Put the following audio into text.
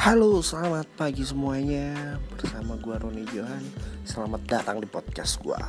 Halo, selamat pagi semuanya. Bersama gua Roni Johan. Selamat datang di podcast gua.